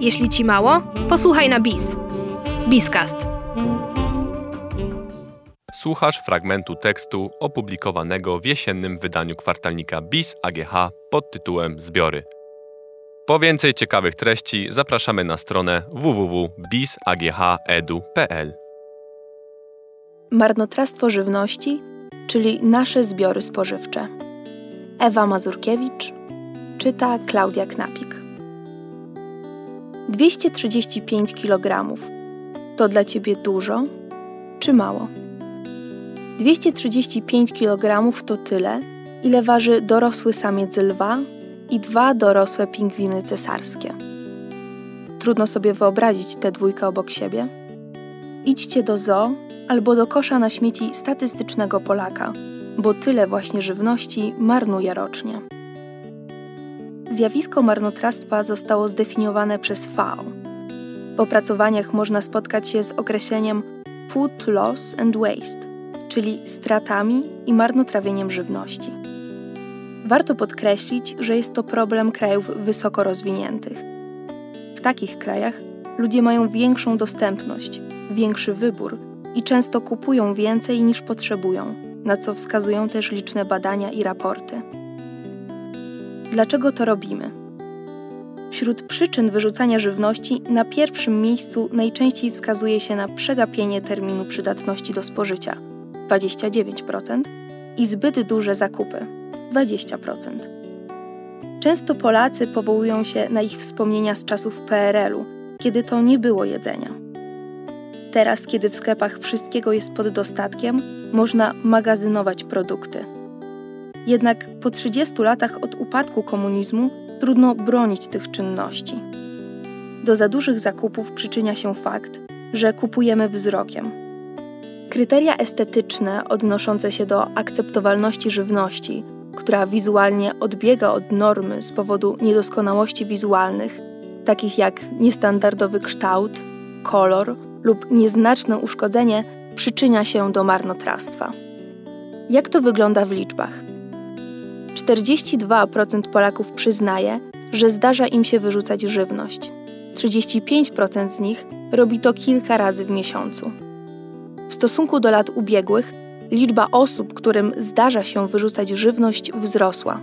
Jeśli ci mało, posłuchaj na BIS. BIScast. Słuchasz fragmentu tekstu opublikowanego w jesiennym wydaniu kwartalnika BIS AGH pod tytułem Zbiory. Po więcej ciekawych treści zapraszamy na stronę www.bisaghedu.pl. Marnotrawstwo żywności, czyli nasze zbiory spożywcze. Ewa Mazurkiewicz czyta Klaudia Knapik. 235 kg to dla ciebie dużo czy mało? 235 kg to tyle, ile waży dorosły samiec lwa i dwa dorosłe pingwiny cesarskie. Trudno sobie wyobrazić tę dwójkę obok siebie. Idźcie do zoo albo do kosza na śmieci statystycznego Polaka, bo tyle właśnie żywności marnuje rocznie. Zjawisko marnotrawstwa zostało zdefiniowane przez FAO. W opracowaniach można spotkać się z określeniem food loss and waste, czyli stratami i marnotrawieniem żywności. Warto podkreślić, że jest to problem krajów wysoko rozwiniętych. W takich krajach ludzie mają większą dostępność, większy wybór i często kupują więcej niż potrzebują, na co wskazują też liczne badania i raporty. Dlaczego to robimy? Wśród przyczyn wyrzucania żywności na pierwszym miejscu najczęściej wskazuje się na przegapienie terminu przydatności do spożycia 29% i zbyt duże zakupy 20%. Często Polacy powołują się na ich wspomnienia z czasów PRL-u, kiedy to nie było jedzenia. Teraz, kiedy w sklepach wszystkiego jest pod dostatkiem, można magazynować produkty. Jednak po 30 latach od upadku komunizmu trudno bronić tych czynności. Do za dużych zakupów przyczynia się fakt, że kupujemy wzrokiem. Kryteria estetyczne odnoszące się do akceptowalności żywności która wizualnie odbiega od normy z powodu niedoskonałości wizualnych, takich jak niestandardowy kształt, kolor lub nieznaczne uszkodzenie, przyczynia się do marnotrawstwa. Jak to wygląda w liczbach? 42% Polaków przyznaje, że zdarza im się wyrzucać żywność. 35% z nich robi to kilka razy w miesiącu. W stosunku do lat ubiegłych liczba osób, którym zdarza się wyrzucać żywność, wzrosła.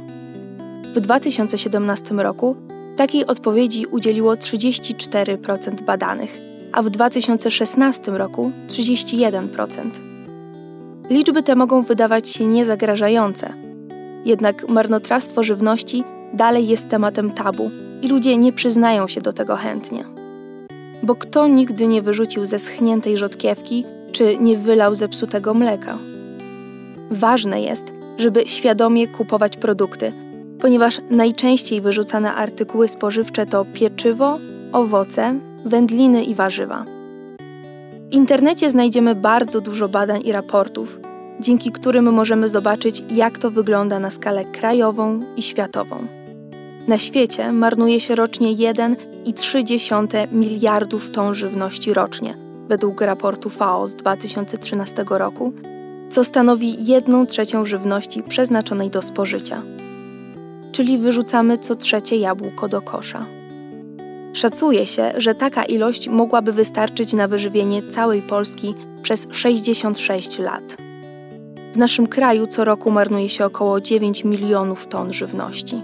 W 2017 roku takiej odpowiedzi udzieliło 34% badanych, a w 2016 roku 31%. Liczby te mogą wydawać się niezagrażające, jednak marnotrawstwo żywności dalej jest tematem tabu i ludzie nie przyznają się do tego chętnie. Bo kto nigdy nie wyrzucił ze schniętej rzodkiewki czy nie wylał zepsutego mleka? Ważne jest, żeby świadomie kupować produkty, ponieważ najczęściej wyrzucane artykuły spożywcze to pieczywo, owoce, wędliny i warzywa. W internecie znajdziemy bardzo dużo badań i raportów, dzięki którym możemy zobaczyć, jak to wygląda na skalę krajową i światową. Na świecie marnuje się rocznie 1,3 miliardów ton żywności rocznie, według raportu FAO z 2013 roku, co stanowi jedną trzecią żywności przeznaczonej do spożycia. Czyli wyrzucamy co trzecie jabłko do kosza. Szacuje się, że taka ilość mogłaby wystarczyć na wyżywienie całej Polski przez 66 lat. W naszym kraju co roku marnuje się około 9 milionów ton żywności.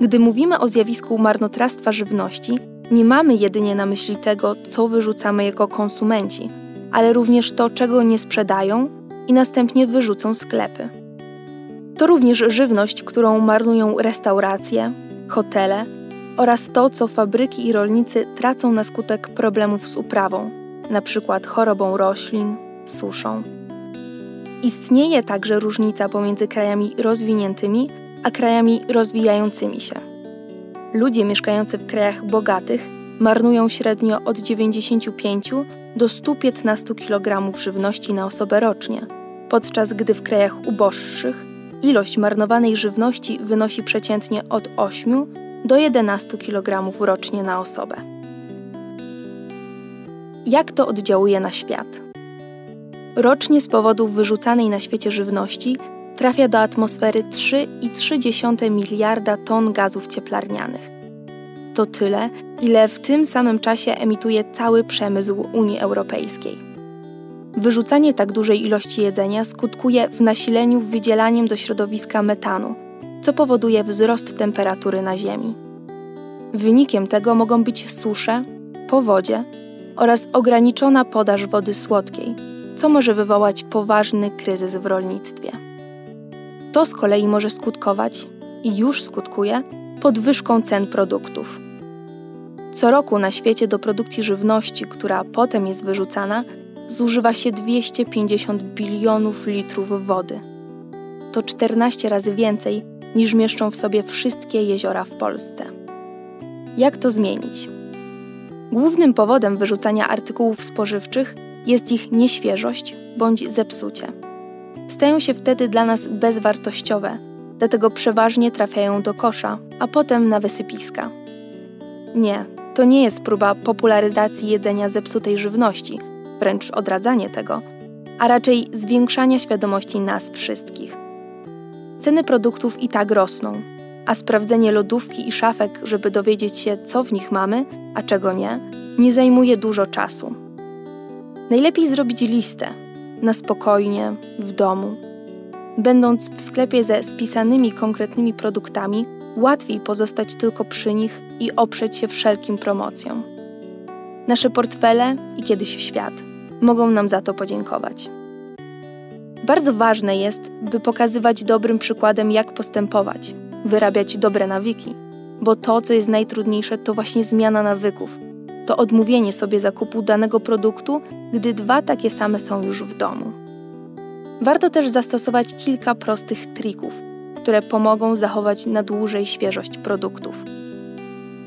Gdy mówimy o zjawisku marnotrawstwa żywności, nie mamy jedynie na myśli tego, co wyrzucamy jako konsumenci, ale również to, czego nie sprzedają i następnie wyrzucą sklepy. To również żywność, którą marnują restauracje, hotele oraz to, co fabryki i rolnicy tracą na skutek problemów z uprawą, np. chorobą roślin, suszą. Istnieje także różnica pomiędzy krajami rozwiniętymi a krajami rozwijającymi się. Ludzie mieszkający w krajach bogatych marnują średnio od 95 do 115 kg żywności na osobę rocznie, podczas gdy w krajach uboższych ilość marnowanej żywności wynosi przeciętnie od 8 do 11 kg rocznie na osobę. Jak to oddziałuje na świat? Rocznie z powodu wyrzucanej na świecie żywności trafia do atmosfery 3,3 miliarda ton gazów cieplarnianych. To tyle, ile w tym samym czasie emituje cały przemysł Unii Europejskiej. Wyrzucanie tak dużej ilości jedzenia skutkuje w nasileniu wydzielaniem do środowiska metanu, co powoduje wzrost temperatury na Ziemi. Wynikiem tego mogą być susze, powodzie oraz ograniczona podaż wody słodkiej, co może wywołać poważny kryzys w rolnictwie. To z kolei może skutkować i już skutkuje podwyżką cen produktów. Co roku na świecie do produkcji żywności, która potem jest wyrzucana, zużywa się 250 bilionów litrów wody. To 14 razy więcej niż mieszczą w sobie wszystkie jeziora w Polsce. Jak to zmienić? Głównym powodem wyrzucania artykułów spożywczych jest ich nieświeżość bądź zepsucie. Stają się wtedy dla nas bezwartościowe, dlatego przeważnie trafiają do kosza, a potem na wysypiska. Nie, to nie jest próba popularyzacji jedzenia zepsutej żywności, wręcz odradzanie tego, a raczej zwiększania świadomości nas wszystkich. Ceny produktów i tak rosną, a sprawdzenie lodówki i szafek, żeby dowiedzieć się, co w nich mamy, a czego nie, nie zajmuje dużo czasu. Najlepiej zrobić listę na spokojnie, w domu. Będąc w sklepie ze spisanymi konkretnymi produktami, łatwiej pozostać tylko przy nich i oprzeć się wszelkim promocjom. Nasze portfele i kiedyś świat mogą nam za to podziękować. Bardzo ważne jest, by pokazywać dobrym przykładem, jak postępować, wyrabiać dobre nawyki, bo to, co jest najtrudniejsze, to właśnie zmiana nawyków. To odmówienie sobie zakupu danego produktu, gdy dwa takie same są już w domu. Warto też zastosować kilka prostych trików, które pomogą zachować na dłużej świeżość produktów.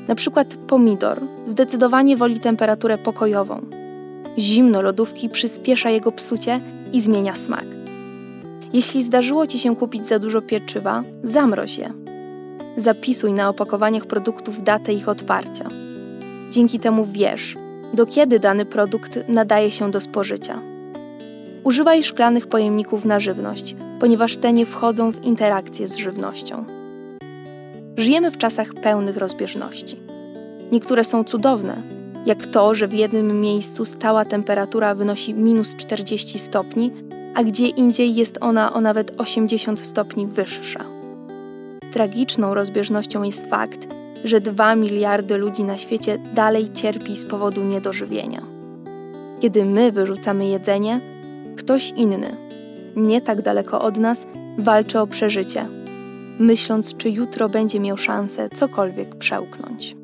Na przykład pomidor zdecydowanie woli temperaturę pokojową. Zimno lodówki przyspiesza jego psucie i zmienia smak. Jeśli zdarzyło Ci się kupić za dużo pieczywa, zamroź je. Zapisuj na opakowaniach produktów datę ich otwarcia. Dzięki temu wiesz, do kiedy dany produkt nadaje się do spożycia. Używaj szklanych pojemników na żywność, ponieważ te nie wchodzą w interakcję z żywnością. Żyjemy w czasach pełnych rozbieżności. Niektóre są cudowne, jak to, że w jednym miejscu stała temperatura wynosi minus 40 stopni, a gdzie indziej jest ona o nawet 80 stopni wyższa. Tragiczną rozbieżnością jest fakt, że 2 miliardy ludzi na świecie dalej cierpi z powodu niedożywienia. Kiedy my wyrzucamy jedzenie, ktoś inny, nie tak daleko od nas, walczy o przeżycie, myśląc, czy jutro będzie miał szansę cokolwiek przełknąć.